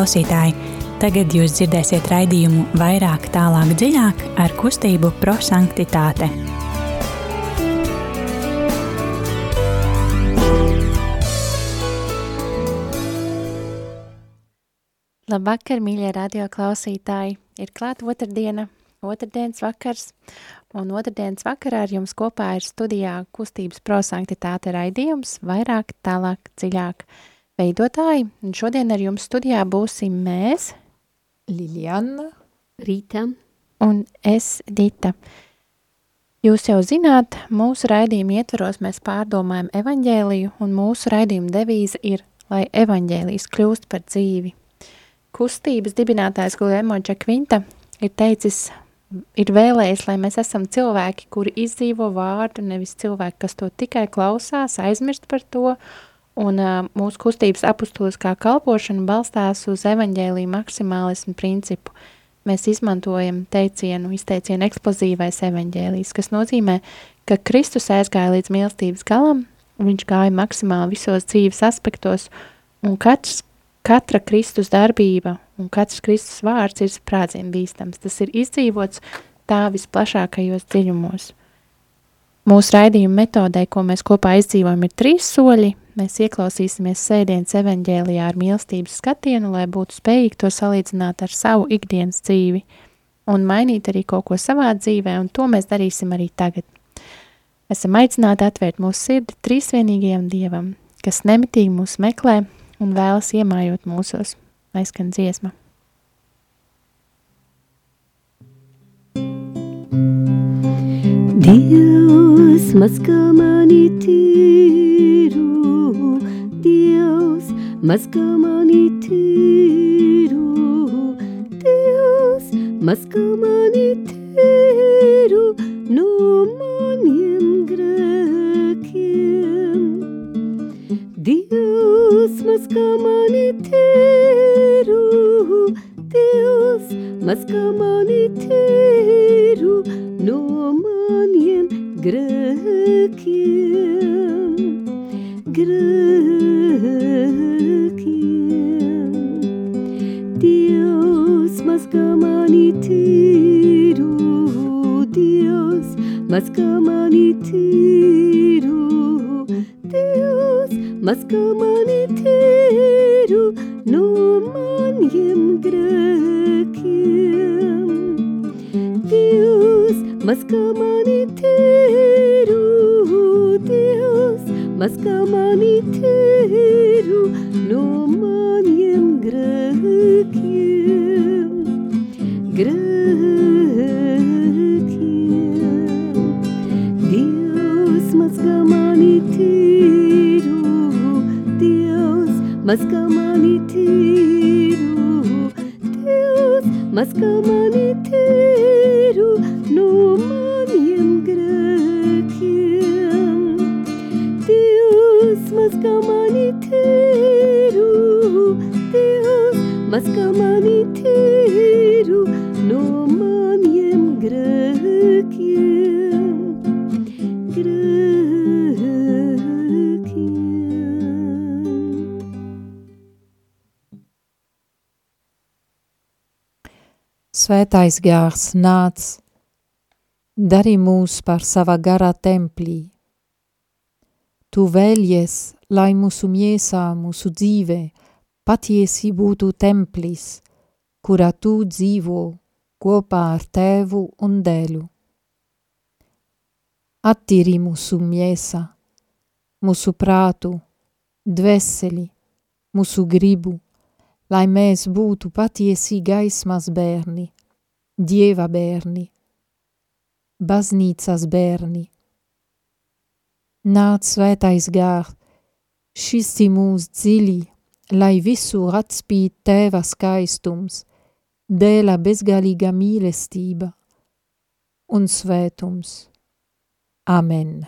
klausītāji! Tagad jūs dzirdēsiet raidījumu vairāk, tālāk, dziļāk ar kustību prosanktitāte. Labvakar, mīļie radio klausītāji! Ir klāta otrdiena, otrdienas vakars, un otrdienas vakarā ar jums kopā ir studijā kustības prosanktitāte raidījums vairāk, tālāk, dziļāk veidotāji. Un šodien ar jums studijā būsim mēs, Liljana, Rīta un es, Dita. Jūs jau zināt, mūsu raidījuma ietveros mēs pārdomājam evaņģēliju, un mūsu raidījuma devīze ir, lai evaņģēlijs kļūst par dzīvi. Kustības dibinātājs Guillermo Čakvinta ir teicis, ir vēlējis, lai mēs esam cilvēki, kuri izdzīvo vārdu, nevis cilvēki, kas to tikai klausās, aizmirst par to, un uh, mūsu kustības apustuliskā kalpošana balstās uz evaņģēliju maksimālismu principu. Mēs izmantojam teicienu, izteicienu eksplozīvais evaņģēlijs, kas nozīmē, ka Kristus aizgāja līdz mīlestības galam, viņš gāja maksimāli visos dzīves aspektos, un katrs, katra Kristus darbība un katrs Kristus vārds ir sprādzien bīstams. Tas ir izdzīvots tā visplašākajos dziļumos. Mūsu raidījuma metodē, ko mēs kopā izdzīvojam, ir trīs soļi. Mēs ieklausīsimies sēdienas evaņģēlijā ar mīlestības skatienu, lai būtu spējīgi to salīdzināt ar savu ikdienas dzīvi un mainīt arī kaut ko savā dzīvē, un to mēs darīsim arī tagad. Esam aicināti atvērt mūsu sirdi trīsvienīgajam Dievam, kas nemitīgi mūs meklē un vēlas iemājot mūsos. Aizskan dziesma. Dievs mazgā mani tīru, Dievs mazgā mani tīru, Dievs Dievs mazgā mani tīru no maniem grēkiem. Dievs mazgā mani tīru, Svētais gārs nāc, dari mūs par sava gara templī. Tu vēļies, lai mūsu miesā, mūsu dzīvē, patiesi būtu templis, kurā tu dzīvo kopā ar tēvu un dēlu. Attīri mūsu miesa, mūsu prātu, dvēseli, mūsu gribu, lai mēs būtu patiesi gaismas bērni, dieva bērni, baznīcas bērni. Nāc svētais gār, šisti mūs dziļi, lai visur atspīd tēva skaistums, dēla bezgalīga mīlestība un svētums. Amen.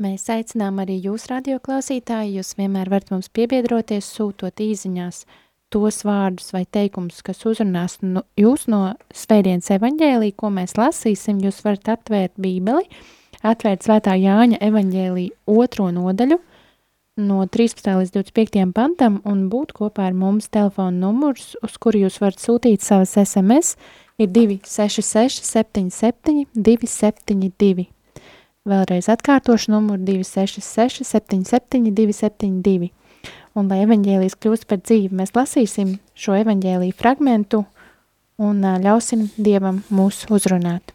Mēs aicinām arī jūs, radioklausītāji, jūs vienmēr varat mums piebiedroties, sūtot īziņās tos vārdus vai teikumus, kas uzrunās no, jūs no svētdienas evaņģēlī, ko mēs lasīsim. Jūs varat atvērt bībeli, atvērt svētā Jāņa evaņģēlī otro nodaļu, no 13. līdz 25. pantam un būt kopā ar mums telefona numurs, uz kuru jūs varat sūtīt savas SMS, ir 266 77 272. Vēlreiz atkārtošu numuru 266 77 272. Un, lai evaņģēlijas kļūst par dzīvi, mēs lasīsim šo evaņģēliju fragmentu un ļausim Dievam mūs uzrunāt.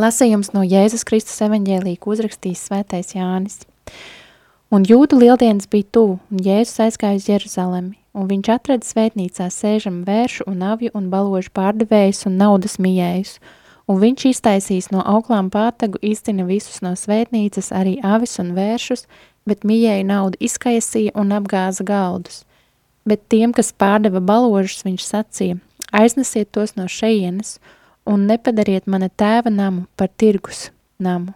Lasījums no Jēzus Kristus evaņģēlī, ko uzrakstījis svētais Jānis. Un jūdu lieldienas bija tuvu, un Jēzus aizgāja uz Jeruzalemi, un viņš atrada svētnīcā sēžam vēršu un avju un baložu pārdevējus un naudas mijējus, un viņš iztaisīs no auklām pārtagu izcina visus no svētnīcas, arī avis un vēršus, bet mijēju naudu izkaisīja un apgāza galdus. Bet tiem, kas pārdeva baložus, viņš sacīja, aiznesiet tos no šeienes, un nepadariet mana tēva namu par tirgus namu.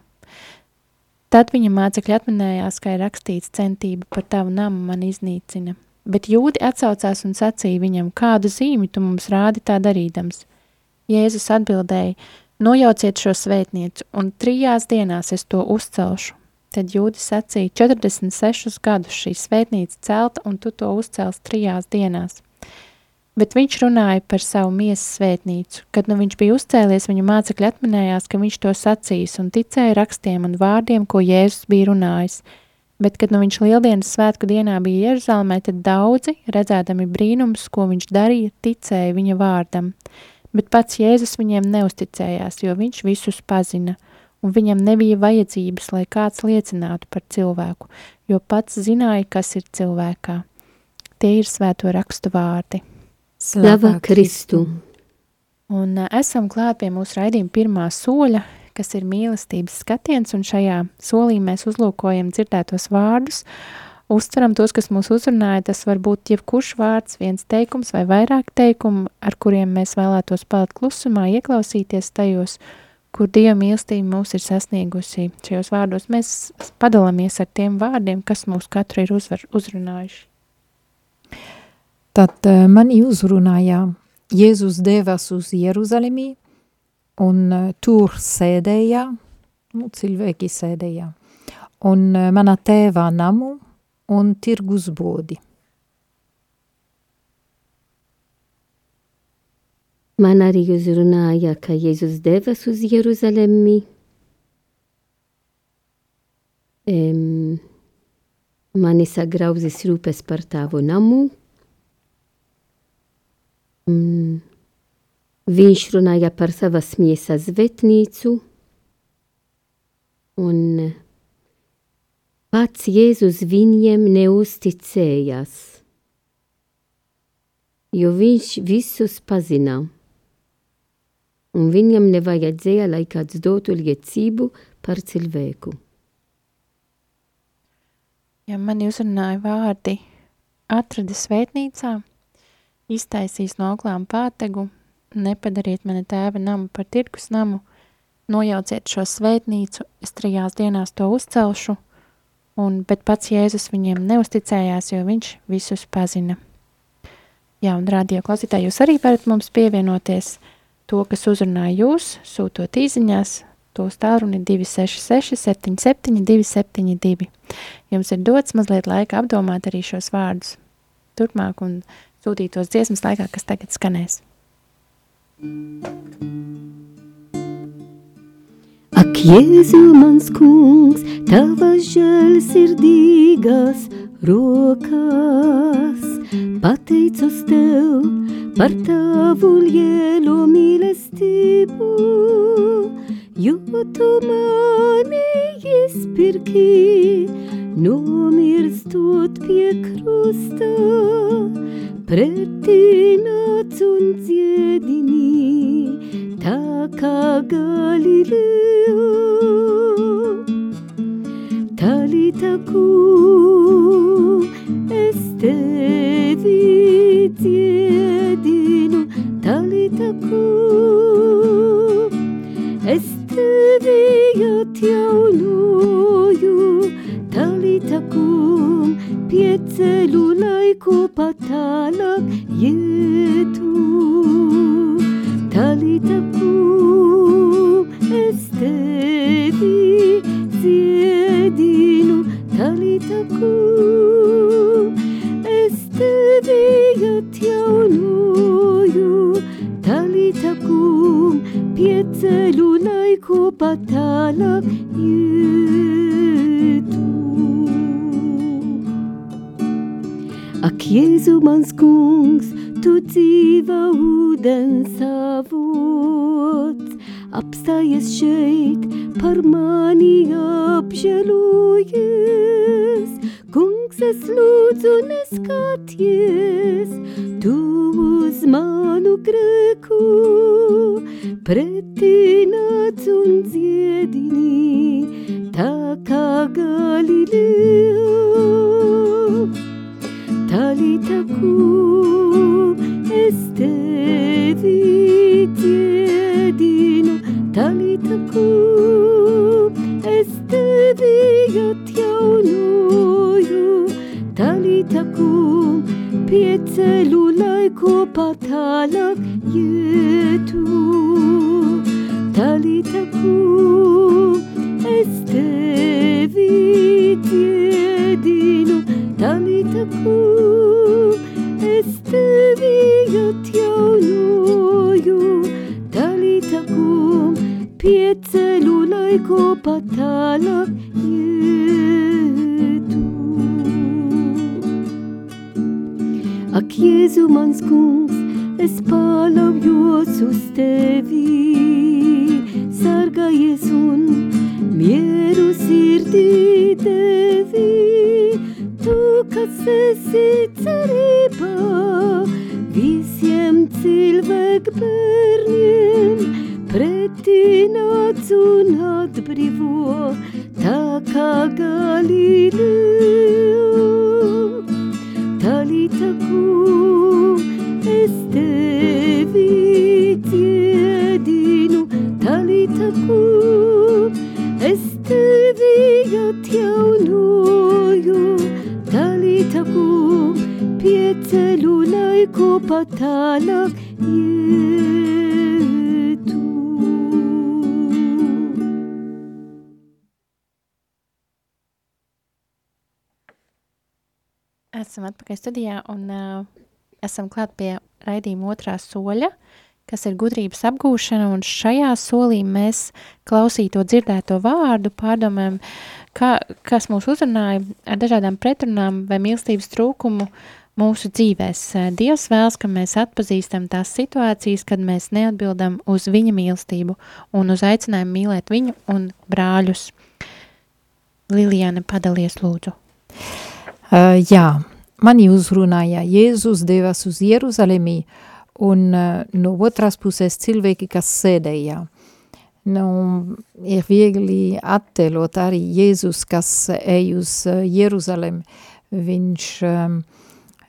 Tad viņa mācekļi atminējās, ka ir rakstīts centība par tavu namu man iznīcina. Bet jūdi atsaucās un sacīja viņam, kādu zīmi tu mums rādi tā darīdams. Jēzus atbildēja, nojauciet šo svētnieci, un trijās dienās es to uzcelšu. Tad jūdi sacīja, 46 gadus šī svētnīca celta, un tu to uzcels trijās dienās bet viņš runāja par savu miesas svētnīcu. Kad nu viņš bija uzcēlies, viņa mācekļi atminējās, ka viņš to sacīs un ticēja rakstiem un vārdiem, ko Jēzus bija runājis. Bet, kad nu viņš lieldienas svētku dienā bija Jeruzalemē, tad daudzi, redzēdami brīnums, ko viņš darīja, ticēja viņa vārdam. Bet pats Jēzus viņiem neusticējās, jo viņš visus pazina, un viņam nebija vajadzības, lai kāds liecinātu par cilvēku, jo pats zināja, kas ir cilvēkā. Tie ir svēto rakstu vārdi. Slava Kristu! Un esam klāt pie mūsu raidījuma pirmā soļa, kas ir mīlestības skatiens, un šajā solī mēs uzlūkojam dzirdētos vārdus, uztveram tos, kas mūs uzrunāja, tas var būt jebkurš vārds, viens teikums vai vairāk teikumu, ar kuriem mēs vēlētos palikt klusumā, ieklausīties tajos, kur Dieva mīlestība mūs ir sasniegusi. Šajos vārdos mēs padalāmies ar tiem vārdiem, kas mūs katru ir uzvar, uzrunājuši. Tad uh, mani uzrunāja Jēzus devas uz Jeruzalemi un uh, tur sēdēja, nu, cilvēki sēdēja, un uh, mana tēva namu un tirgus bodi. Man arī uzrunāja, ka Jēzus devas uz Jeruzalemi. Um, mani sagrauzis rūpes par tavu namu. Mm. Viņš runāja par savas miesas vetnīcu, un pats Jēzus viņiem neusticējās, jo viņš visus pazina, un viņam nevajadzēja, lai kāds dotu liecību par cilvēku. Ja mani uzrunāja vārdi atrada svētnīcā, iztaisīs no auklām pātegu, nepadariet mana tēva namu par tirkus namu, nojauciet šo svētnīcu, es trijās dienās to uzcelšu, un, bet pats Jēzus viņiem neusticējās, jo viņš visus pazina. Jā, un rādio klausītāji, jūs arī varat mums pievienoties to, kas uzrunāja jūs, sūtot īziņās, to tālruni 266 77 272. Jums ir dots mazliet laika apdomāt arī šos vārdus turpmāk un sūtītos dziesmas laikā, kas tagad skanēs. Ak, Jēzu, mans kungs, tavas žēlsirdīgas rokas, pateicos tev par tavu lielo mīlestību, jo tu mani izpirki, nomirstot pie krusta, pretināts un dziedinī, tā kā Galileo. Talita kum, Ak, Jēzu mans kungs, tu dzīva ūdens avots, apstājies šeit, par mani apžēlojies. Kungs, es lūdzu, neskaties, tu uz manu grēku, pretī nāc un dziedini, tā kā Galileo. Talita kum, es tevi dziedinu, talita kum, es tevi atjaunoju, talita kum, pieceļu laiku patālāk ietu. Talita kum, es tevi dziedinu, talita kum, es tevi atjaunoju, talita kum, pieceļu laiku patālāk ietu. Ak, Jēzu mans kungs, es paļaujos uz tevi, sargājies un mieru sirdī devi. Esam klāt pie raidījuma otrā soļa, kas ir gudrības apgūšana, un šajā solī mēs klausīto dzirdēto vārdu pārdomājam, kā, kas mūs uzrunāja ar dažādām pretrunām vai mīlestības trūkumu mūsu dzīvēs. Dievs vēlas, ka mēs atpazīstam tās situācijas, kad mēs neatbildam uz viņa mīlestību un uz aicinājumu mīlēt viņu un brāļus. Lilijāna, padalies lūdzu. Uh, jā, mani uzrunāja Jēzus devas uz Jeruzalemi un uh, no otras puses cilvēki, kas sēdēja. Nu, ir viegli attēlot arī Jēzus, kas ej uz uh, Jeruzalemi. Viņš, um,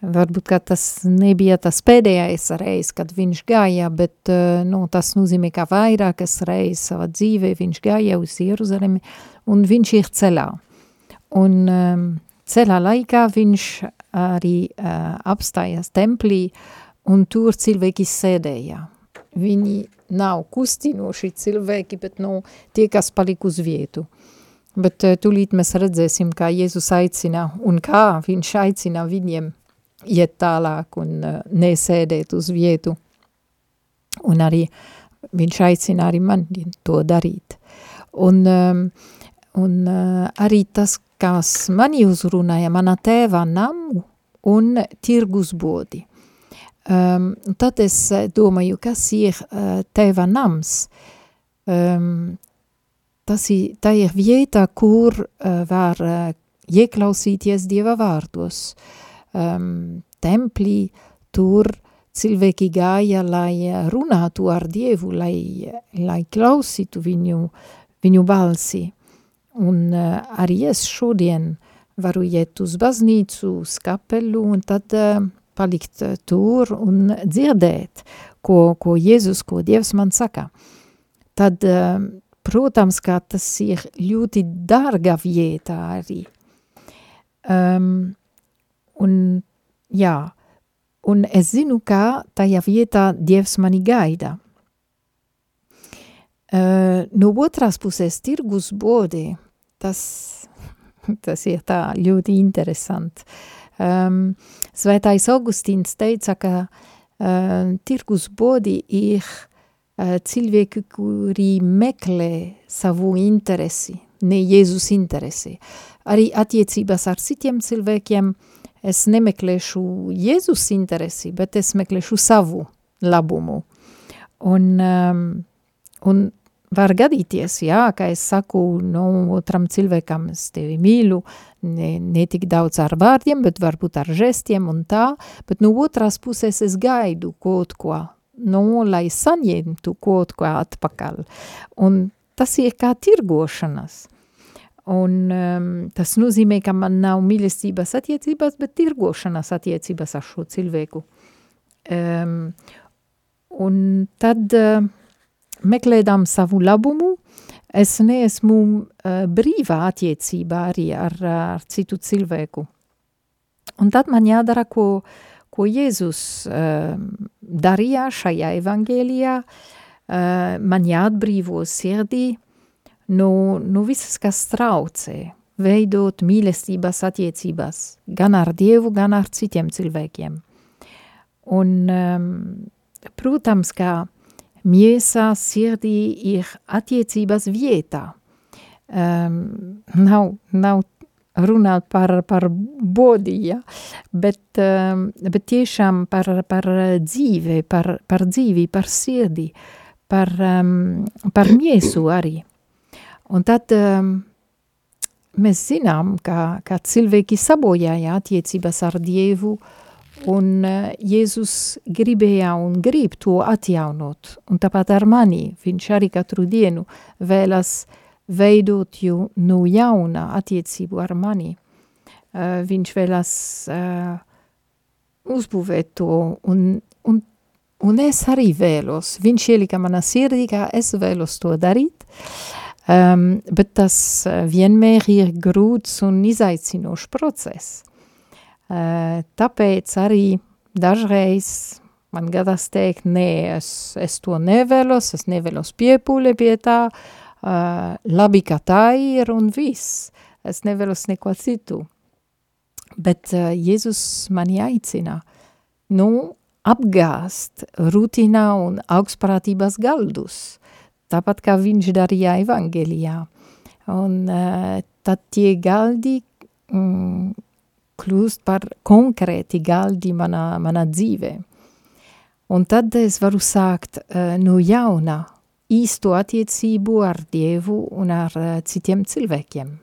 varbūt, tas nebija tas pēdējais reiz, kad viņš gāja, bet nu, tas nozīmē, ka vairākas reizes savā dzīvē viņš gāja uz Jeruzalemi un viņš ir ceļā. Un um, ceļā laikā viņš arī uh, apstājās templī, un tur cilvēki sēdēja. Viņi nav kustinoši cilvēki, bet nu, tie, kas palika uz vietu. Bet uh, tūlīt mēs redzēsim, kā Jēzus aicina un kā viņš aicina viņiem iet tālāk un uh, nesēdēt uz vietu. Un arī viņš aicina arī mani to darīt. Un, um, un uh, arī tas, kas mani uzrunāja, mana tēva namu un tirgus bodi. Um, tad es domāju, kas ir uh, tēva nams. Um, tas ir, tā ir vieta, kur uh, var uh, ieklausīties Dieva vārdos. Um, templī tur cilvēki gāja, lai runātu ar Dievu, lai, lai klausītu viņu, viņu balsi. Un uh, arī es šodien varu iet uz baznīcu, uz kapelu un tad uh, palikt uh, tur un dzirdēt, ko, ko Jēzus, ko Dievs man saka. Tad, uh, protams, ka tas ir ļoti dārga vieta arī. Um, un, jā, un es zinu, ka tajā vietā Dievs mani gaida. Uh, no otras puses tirgus bode, tas Tas ir tā ļoti interesanti. Um, Svētais Augustīns teica, ka uh, tirgus bodi ir uh, cilvēki, kuri meklē savu interesi, ne Jēzus interesi. Arī attiecībās ar citiem cilvēkiem es nemeklēšu Jēzus interesi, bet es meklēšu savu labumu. Un, um, un var gadīties, jā, ka es saku no otram cilvēkam, es tevi mīlu, ne, ne tik daudz ar vārdiem, bet varbūt ar žestiem un tā, bet no otras puses es gaidu kaut ko, no, lai saņemtu kaut ko atpakaļ. Un tas ir kā tirgošanas. Un um, tas nozīmē, ka man nav mīlestības attiecības, bet tirgošanas attiecības ar šo cilvēku. Um, un tad... Uh, meklējām savu labumu, es neesmu uh, brīvā attiecībā arī ar, ar citu cilvēku. Un tad man jādara, ko, ko Jēzus uh, darīja šajā evangēlijā, uh, man jāatbrīvo sirdī no, no visas, kas traucē, veidot mīlestības attiecības, gan ar Dievu, gan ar citiem cilvēkiem. Un, um, protams, ka miesā sirdī ir attiecības vietā. Um, nav, nav runāt par, par bodiju, bet, um, bet tiešām par, par dzīvi, par, par dzīvi, par sirdi, par, par miesu arī. Un tad mēs zinām, ka, ka cilvēki sabojāja attiecības ar Dievu, uh, Un uh, Jēzus gribēja un grib to atjaunot, un tāpat ar mani viņš arī katru dienu vēlas veidot jau no jauna attiecību ar mani. Uh, viņš vēlas uh, uzbūvēt to, un, un, un es arī vēlos. Viņš ielika manā sirdī, ka es vēlos to darīt, um, bet tas vienmēr ir grūts un izaicinošs process. Tāpēc arī dažreiz man gadās teikt, nē, es, es to nevēlos, es nevēlos piepūli pie tā, labi, ka tā ir un viss. Es nevēlos neko citu. Bet Jēzus mani aicina, nu, apgāst rutīnā un augstprātības galdus, tāpat kā viņš darīja evangelijā. Un tad tie galdi, mm, kļūst par konkrēti galdi manā, manā dzīvē. Un tad es varu sākt uh, no jauna īsto attiecību ar Dievu un ar uh, citiem cilvēkiem.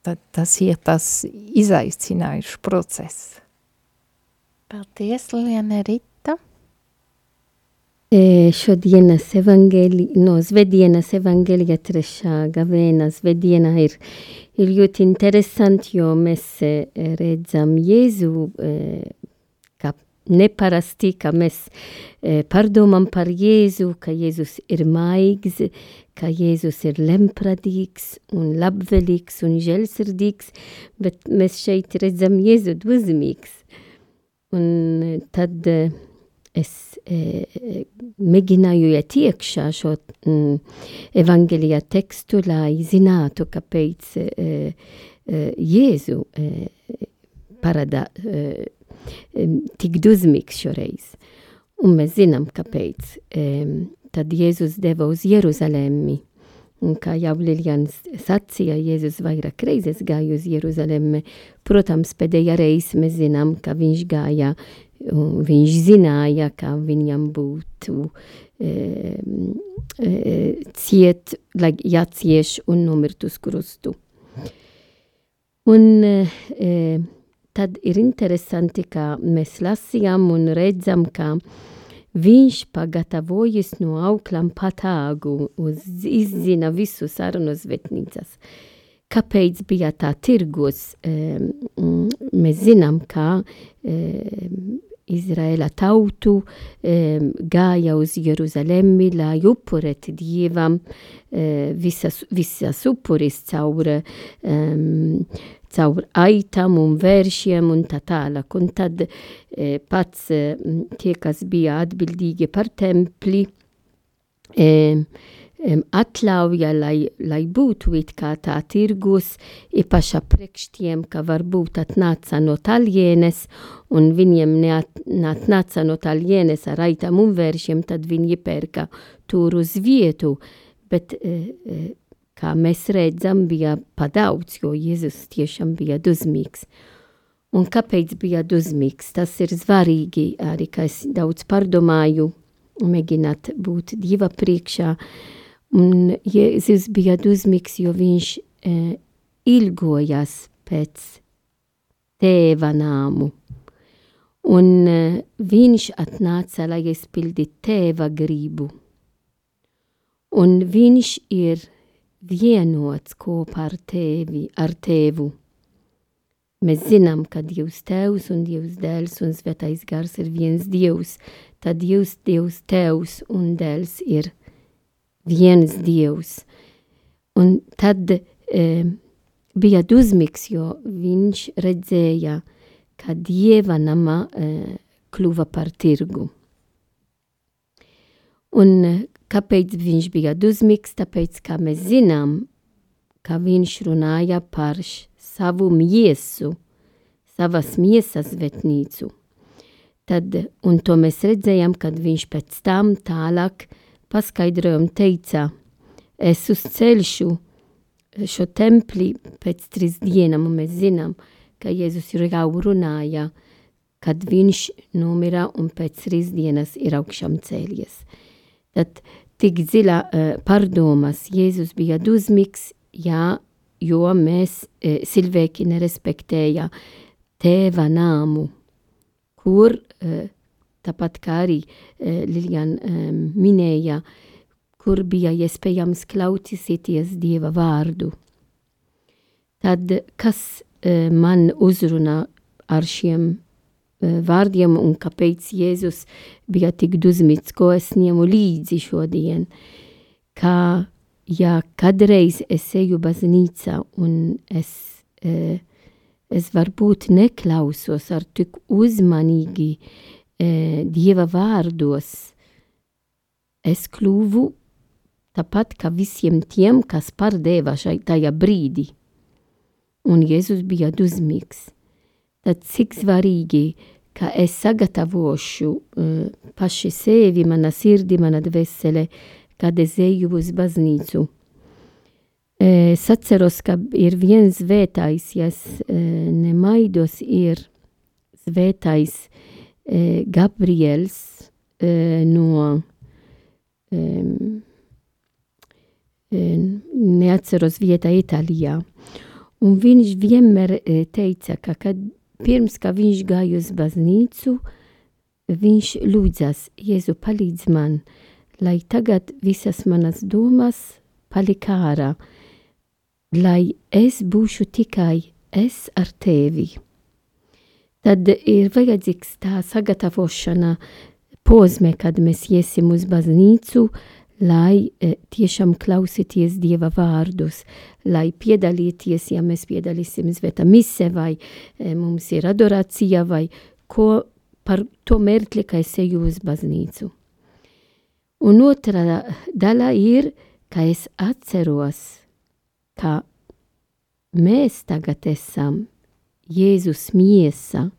Tad tas ir tas izaicinājums process. Paldies, Liene Rita. E, šodienas evangeli, no svedienas evangelija trešā gavēna svediena ir ir ļoti interesanti, jo mēs redzam Jēzu kā neparasti, ka mēs pārdomām par Jēzu, ka Jēzus ir maigs, ka Jēzus ir lempradīgs un labvēlīgs un žēlsirdīgs, bet mēs šeit redzam Jēzu dusmīgs. Un tad es e, mēģināju iet iekšā šo mm, evangelija tekstu, lai zinātu, kāpēc e, e, Jēzu e, parāda e, tik dusmīgs šoreiz. Un mēs zinām, kāpēc. E, tad Jēzus deva uz Jeruzalemi. Un kā jau Liljans sacīja, Jēzus vairāk reizes gāja uz Jeruzalemi. Protams, pēdējā reize mēs zinām, ka viņš gāja Un viņš zināja, ka viņam būtu e, e, ciet, lai jācieš un nomirt uz krustu. Un e, tad ir interesanti, ka mēs lasījām un redzam, ka viņš pagatavojas no auklam patāgu, uz, izzina visu sarunu zvetnīcas. Kāpēc bija tā tirgos? E, mēs zinām, ka e, Izraela tautu um, gāja uz Jeruzalemi, lai upurētu dievam uh, visas, visas upuris caur, um, caur aitam un vēršiem un tā tālāk. Un tad uh, pats uh, tie, kas bija atbildīgi par templi, uh, um, atļauja, lai, lai būtu it kā tā tirgus, īpaši priekštiem, ka varbūt atnāca no Taļienes, un viņiem neatnāca no Taļienes ar aitam un vēršiem, tad viņi pērka tur uz vietu, bet, uh, kā mēs redzam, bija padaudz, jo Jēzus tiešām bija dusmīgs. Un kāpēc bija dusmīgs? Tas ir svarīgi arī, ka es daudz pārdomāju, mēģināt būt Dieva priekšā, uh, Un Jēzus bija dusmīgs, jo viņš e, ilgojas pēc tēva nāmu. Un viņš atnāca, lai izpildītu tēva gribu. Un viņš ir vienots kopā ar tevi, ar tevu. Mēs zinām, ka Dievs Tēvs un Dievs Dēls un Svētais Gars ir viens Dievs, tad Dievs, Dievs Tēvs un Dēls ir viens dievs. Un tad e, bija dusmīgs, jo viņš redzēja, ka dieva nama e, kļuva par tirgu. Un e, kāpēc viņš bija dusmīgs? Tāpēc, ka mēs zinām, ka viņš runāja par savu miesu, savas miesas vetnīcu. Tad, un to mēs redzējām, kad viņš pēc tam tālāk paskaidrojumu teica, es uzceļšu šo templi pēc trīs dienām, un mēs zinām, ka Jēzus jau runāja, kad viņš nomira un pēc trīs dienas ir augšām cēlies. Tad tik dziļa uh, pārdomas, Jēzus bija dusmīgs, jā, jo mēs uh, cilvēki nerespektēja tēva nāmu, kur uh, tāpat kā arī uh, Lilian um, minēja, kur bija iespējams klausīties Dieva vārdu. Tad kas uh, man uzrunā ar šiem uh, vārdiem un kāpēc Jēzus bija tik dusmīgs, ko es ņemu līdzi šodien, kā ja kādreiz es eju baznīcā un es, es varbūt neklausos ar tik uzmanīgi Dieva vārdos, es kļuvu tāpat kā visiem tiem, kas pārdeva šai tajā brīdī. Un Jēzus bija dusmīgs. Tad cik svarīgi, ka es sagatavošu uh, paši sevi, mana sirdi, mana dvēsele, kad es eju uz baznīcu. E, es atceros, ka ir viens svētais, ja es e, nemaidos, ir svētais eh, Gabriels eh, no eh, neatceros vietā Itālijā. Un viņš vienmēr eh, teica, ka kad pirms, ka viņš gāja uz baznīcu, viņš lūdzas, Jēzu palīdz man, lai tagad visas manas domas palika ārā, lai es būšu tikai es ar tevi tad ir vajadzīgs tā sagatavošana posme, kad mēs iesim uz baznīcu, lai e, tiešām klausīties Dieva vārdus, lai piedalīties, ja mēs piedalīsim svētā mise vai e, mums ir adorācija vai ko par to mērķi, ka es eju uz baznīcu. Un otra daļa ir, ka es atceros, ka mēs tagad esam Jēzus miesa,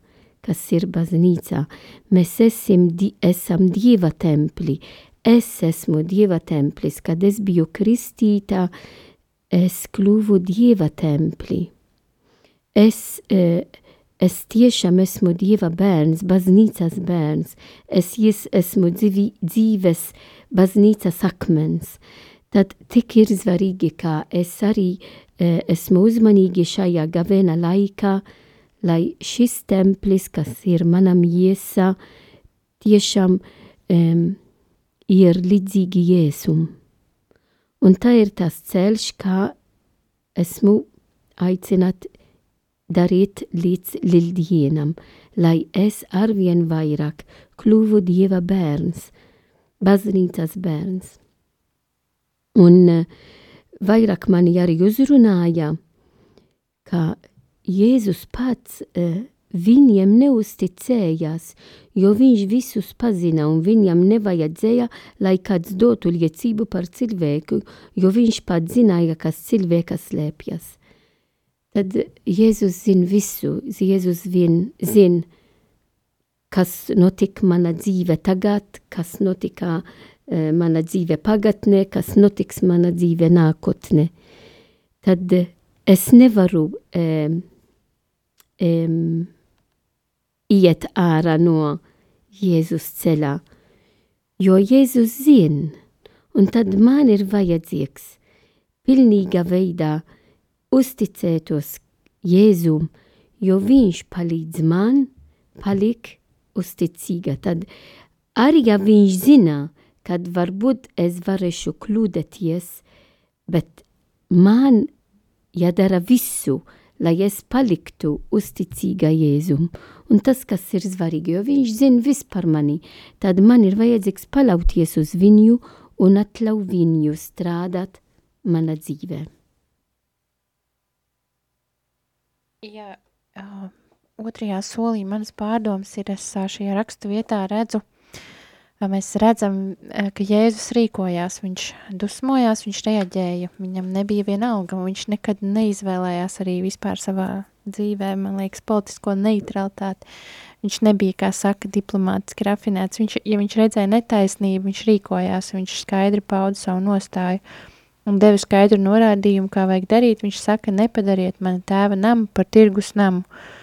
kas ir baznīcā. Mēs esim, di esam Dieva templi. Es esmu Dieva templis. Kad es biju kristītā, es kļuvu Dieva templi. Es, eh, es tiešām esmu Dieva bērns, baznīcas bērns. Es esmu dzīvi, dzīves baznīcas akmens. Tad tik ir svarīgi, ka es arī eh, esmu uzmanīgi šajā gavēna laikā, uh, lai šis templis, kas ir mana miesa, tiešām um, ir līdzīgi Jēzum. Un tā ir tas ceļš, kā esmu aicināt darīt līdz lieldienam, lai es arvien vairāk kļuvu Dieva bērns, baznīcas bērns. Un uh, vairāk mani arī uzrunāja, ka Jēzus pats uh, viņiem neusticējās, jo viņš visus pazina un viņam nevajadzēja, lai kāds dotu liecību par cilvēku, jo viņš pat zināja, kas cilvēka slēpjas. Tad Jēzus zina visu, Jēzus vien zina, kas notika mana dzīve tagad, kas notika uh, mana dzīve pagatnē, kas notiks mana dzīve nākotnē. Tad es nevaru um, iet ārā no Jēzus ceļā, jo Jēzus zina, un tad man ir vajadzīgs pilnīga veidā uzticētos Jēzum, jo viņš palīdz man palikt uzticīga. Tad arī ja viņš zina, kad varbūt es varēšu kļūdēties, bet man jādara visu, lai es paliktu uzticīga Jēzum. Un tas, kas ir svarīgi, jo viņš zina viss par mani, tad man ir vajadzīgs paļauties uz viņu un atļaut viņu strādāt mana dzīvē. Jā, uh, otrajā solī manas pārdomas ir, es šajā rakstu vietā redzu, mēs redzam, ka Jēzus rīkojās, viņš dusmojās, viņš reaģēja, viņam nebija vienalga, viņš nekad neizvēlējās arī vispār savā dzīvē, man liekas, politisko neutralitāti. Viņš nebija, kā saka, diplomātiski rafinēts. Viņš, ja viņš redzēja netaisnību, viņš rīkojās, viņš skaidri pauda savu nostāju un deva skaidru norādījumu, kā vajag darīt. Viņš saka, nepadariet mana tēva namu par tirgus namu. Uh,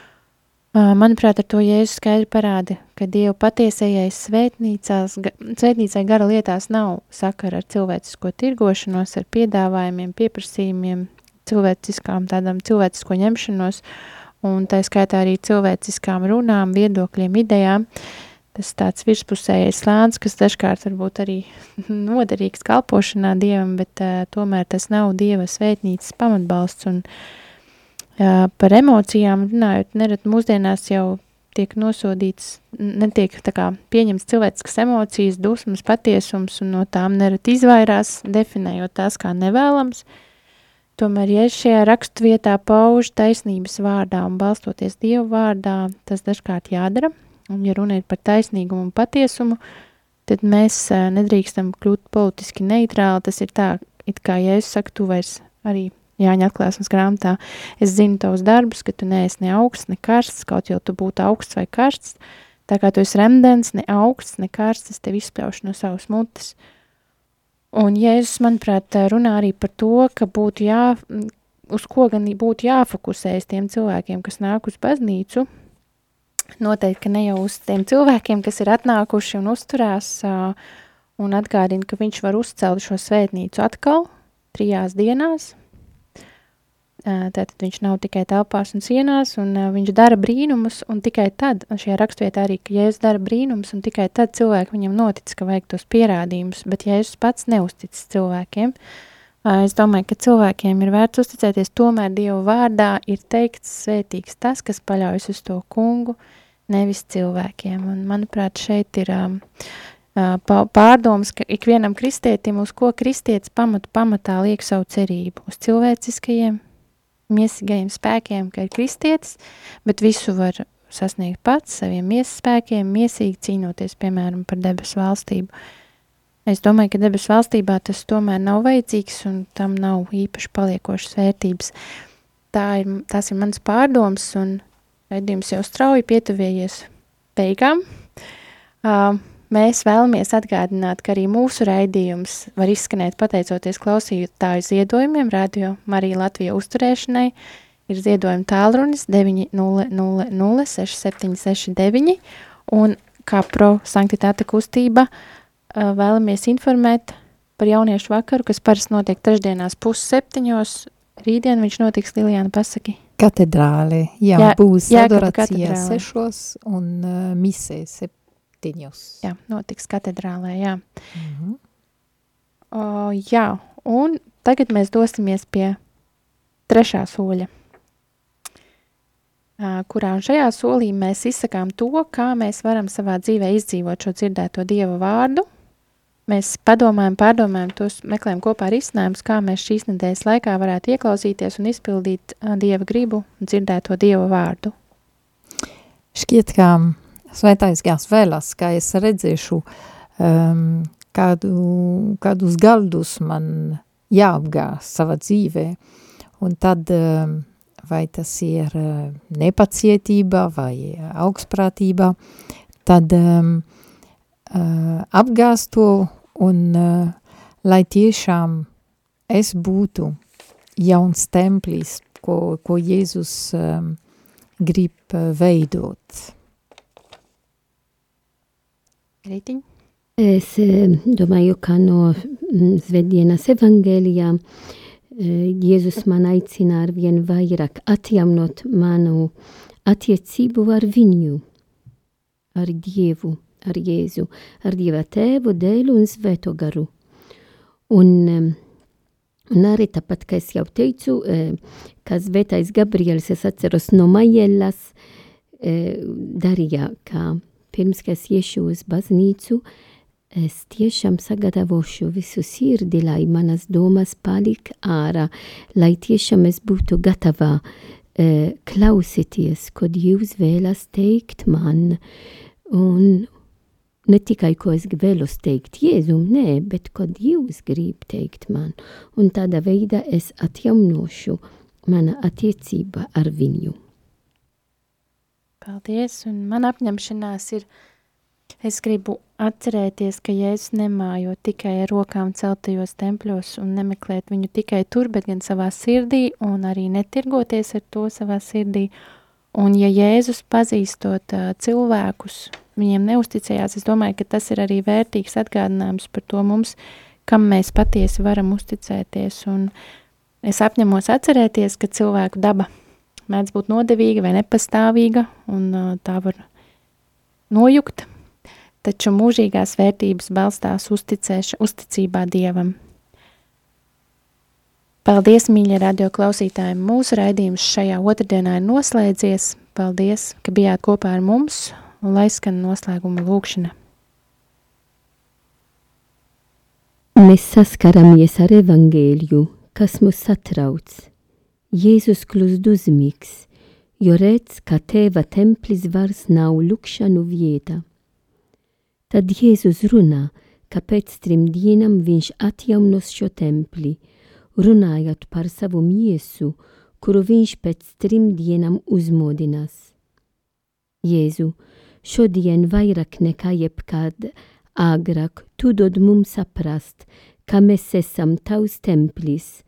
Manuprāt, ar to Jēzus skaidri parāda, ka Dieva patiesajai svētnīcai gara lietās nav sakara ar cilvēcisko tirgošanos, ar piedāvājumiem, pieprasījumiem, cilvēciskām tādām cilvēcisko ņemšanos, un tā skaitā arī cilvēciskām runām, viedokļiem, idejām. Tas tāds virspusējais slāns, kas dažkārt varbūt arī noderīgs kalpošanā Dievam, bet uh, tomēr tas nav Dieva svētnīcas pamatbalsts, un uh, Par emocijām runājot, nerad mūsdienās jau tiek nosodīts, netiek kā pieņemts cilvēciskas emocijas, dusmas, patiesums, un no tām nerad izvairās, definējot tās kā nevēlams. Tomēr, ja šajā rakstu vietā pauž taisnības vārdā un balstoties Dievu vārdā, tas dažkārt jādara, un ja runa ir par taisnīgumu un patiesumu, tad mēs nedrīkstam kļūt politiski neitrāli, tas ir tā, it kā, ja es saku, tu vairs arī Jāņa atklāsmes grāmatā, es zinu tavus darbus, ka tu neesi ne augsts, ne karsts, kaut jau tu būtu augsts vai karsts, tā kā tu esi remdens, ne augsts, ne karsts, es tevi izspļaušu no savas mutes. Un Jēzus, manuprāt, runā arī par to, ka būtu jā, uz ko gan būtu jāfokusējas tiem cilvēkiem, kas nāk uz baznīcu, noteikti, ne jau uz tiem cilvēkiem, kas ir atnākuši un uzturās un atgādina, ka viņš var uzcelt šo svētnīcu atkal trijās dienās, Tātad viņš nav tikai telpās un sienās, un viņš dara brīnumus, un tikai tad, un šajā rakstvietā arī, ka Jēzus dara brīnumus, un tikai tad cilvēki viņam notic, ka vajag tos pierādījumus, bet Jēzus pats neusticas cilvēkiem. Es domāju, ka cilvēkiem ir vērts uzticēties, tomēr Dievu vārdā ir teikts svētīgs tas, kas paļaujas uz to kungu, nevis cilvēkiem, un manuprāt, šeit ir um, pārdoms, ka ikvienam kristietim, uz ko kristietis pamatu pamatā liek savu cerību, uz cilvēciskajiem, miesīgajiem spēkiem, ka ir kristietis, bet visu var sasniegt pats saviem miesas spēkiem, miesīgi cīnoties, piemēram, par debesu valstību. Es domāju, ka debesu valstībā tas tomēr nav vajadzīgs un tam nav īpaši paliekošas vērtības. Tā ir, tās ir mans pārdoms un raidījums jau strauji pietuvējies beigām. Uh, Mēs vēlamies atgādināt, ka arī mūsu raidījums var izskanēt pateicoties klausītāju ziedojumiem Radio Marija Latvija uzturēšanai. Ir ziedojuma tālrunis 900-6769 un kā pro sanktitāte kustība vēlamies informēt par jauniešu vakaru, kas parasti notiek trešdienās pusseptiņos. Rītdien viņš notiks Lilijāna pasaki. Katedrālē, jā, jā būs jā, adorācija sešos un uh, misē sep septiņus. Jā, notiks katedrālē, jā. Mm -hmm. o, jā, un tagad mēs dosimies pie trešā soļa, kurā un šajā solī mēs izsakām to, kā mēs varam savā dzīvē izdzīvot šo dzirdēto Dieva vārdu. Mēs padomājam, pārdomājam, tos meklējam kopā ar izcinājumus, kā mēs šīs nedēļas laikā varētu ieklausīties un izpildīt Dieva gribu un dzirdēto Dieva vārdu. šķiet, ka svētais gās vēlas, ka es redzēšu um, kādu, kādus galdus man jāapgās savā dzīvē, un tad um, vai tas ir uh, nepacietība vai augstprātība, tad um, uh, apgāst to un uh, lai tiešām es būtu jauns templis, ko, ko Jēzus um, grib uh, veidot. Rītiņ? Es domāju, ka no Svētdienas evangēlijā Jēzus man aicina ar vien vairāk atjaunot manu attiecību ar viņu, ar Dievu, ar Jēzu, ar Dieva tēvu, dēlu un svēto garu. Un, un arī tāpat, kā es jau teicu, kā svētais Gabriels, es atceros no Majellas, darīja, ka pirms, ka es iešu uz baznīcu, es tiešām sagatavošu visu sirdi, lai manas domas palik ārā, lai tiešām es būtu gatava uh, klausīties, ko Dievs vēlas teikt man, un, ne tikai ko es vēlos teikt Jēzum, nē, bet ko Dievs grib teikt man, un tādā veidā es atjaunošu mana attiecība ar viņu. Paldies, un man apņemšanās ir, es gribu atcerēties, ka Jēzus nemājo tikai ar rokām celtajos tempļos un nemeklēt viņu tikai tur, bet gan savā sirdī un arī netirgoties ar to savā sirdī. Un ja Jēzus pazīstot uh, cilvēkus, viņiem neusticējās. Es domāju, ka tas ir arī vērtīgs atgādinājums par to mums, kam mēs patiesi varam uzticēties. Un es apņemos atcerēties, ka cilvēku daba mēdz būt nodevīga vai nepastāvīga, un tā var nojukt, taču mūžīgās vērtības balstās uzticēša, uzticībā Dievam. Paldies, mīļie radio klausītāji! Mūsu raidījums šajā otrdienā ir noslēdzies. Paldies, ka bijāt kopā ar mums un lai skan noslēguma lūkšana. Mēs saskaramies ar evangēliju, kas mūs satrauc. Jēzus kļūst dusmīgs, jo redz, ka tēva templis vairs nav lūkšanu vieta. Tad Jēzus runā, ka pēc trim dienām viņš atjaunos šo templi, runājot par savu miesu, kuru viņš pēc trim dienām uzmodinās. Jēzu, šodien vairāk nekā jebkad agrāk tu dod mums saprast, ka mēs esam tavs templis,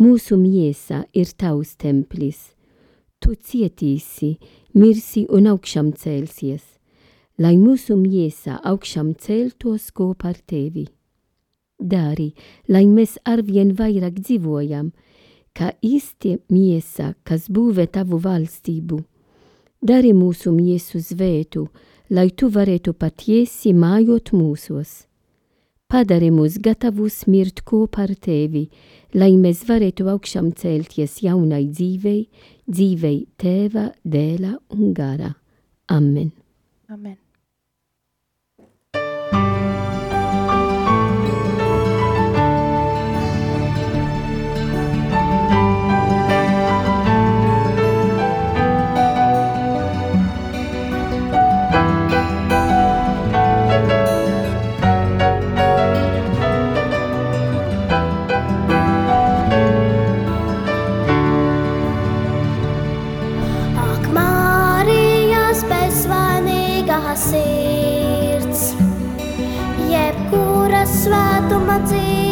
mūsu miesa ir tavs templis. Tu cietīsi, mirsi un augšām celsies, lai mūsu miesa augšām celtos kopā ar tevi. Dari, lai mēs arvien vairāk dzīvojam, kā īsti miesa, kas būvē tavu valstību Dari mūsu miesu svētu, lai tu varētu patiesi mājot mūsos. Padari mūs gatavus mirt kopā ar tevi, lai mēs varētu augšām celties jaunai dzīvei, dzīvei tēva, dēla un gara. Amen. Amen. スワート祭り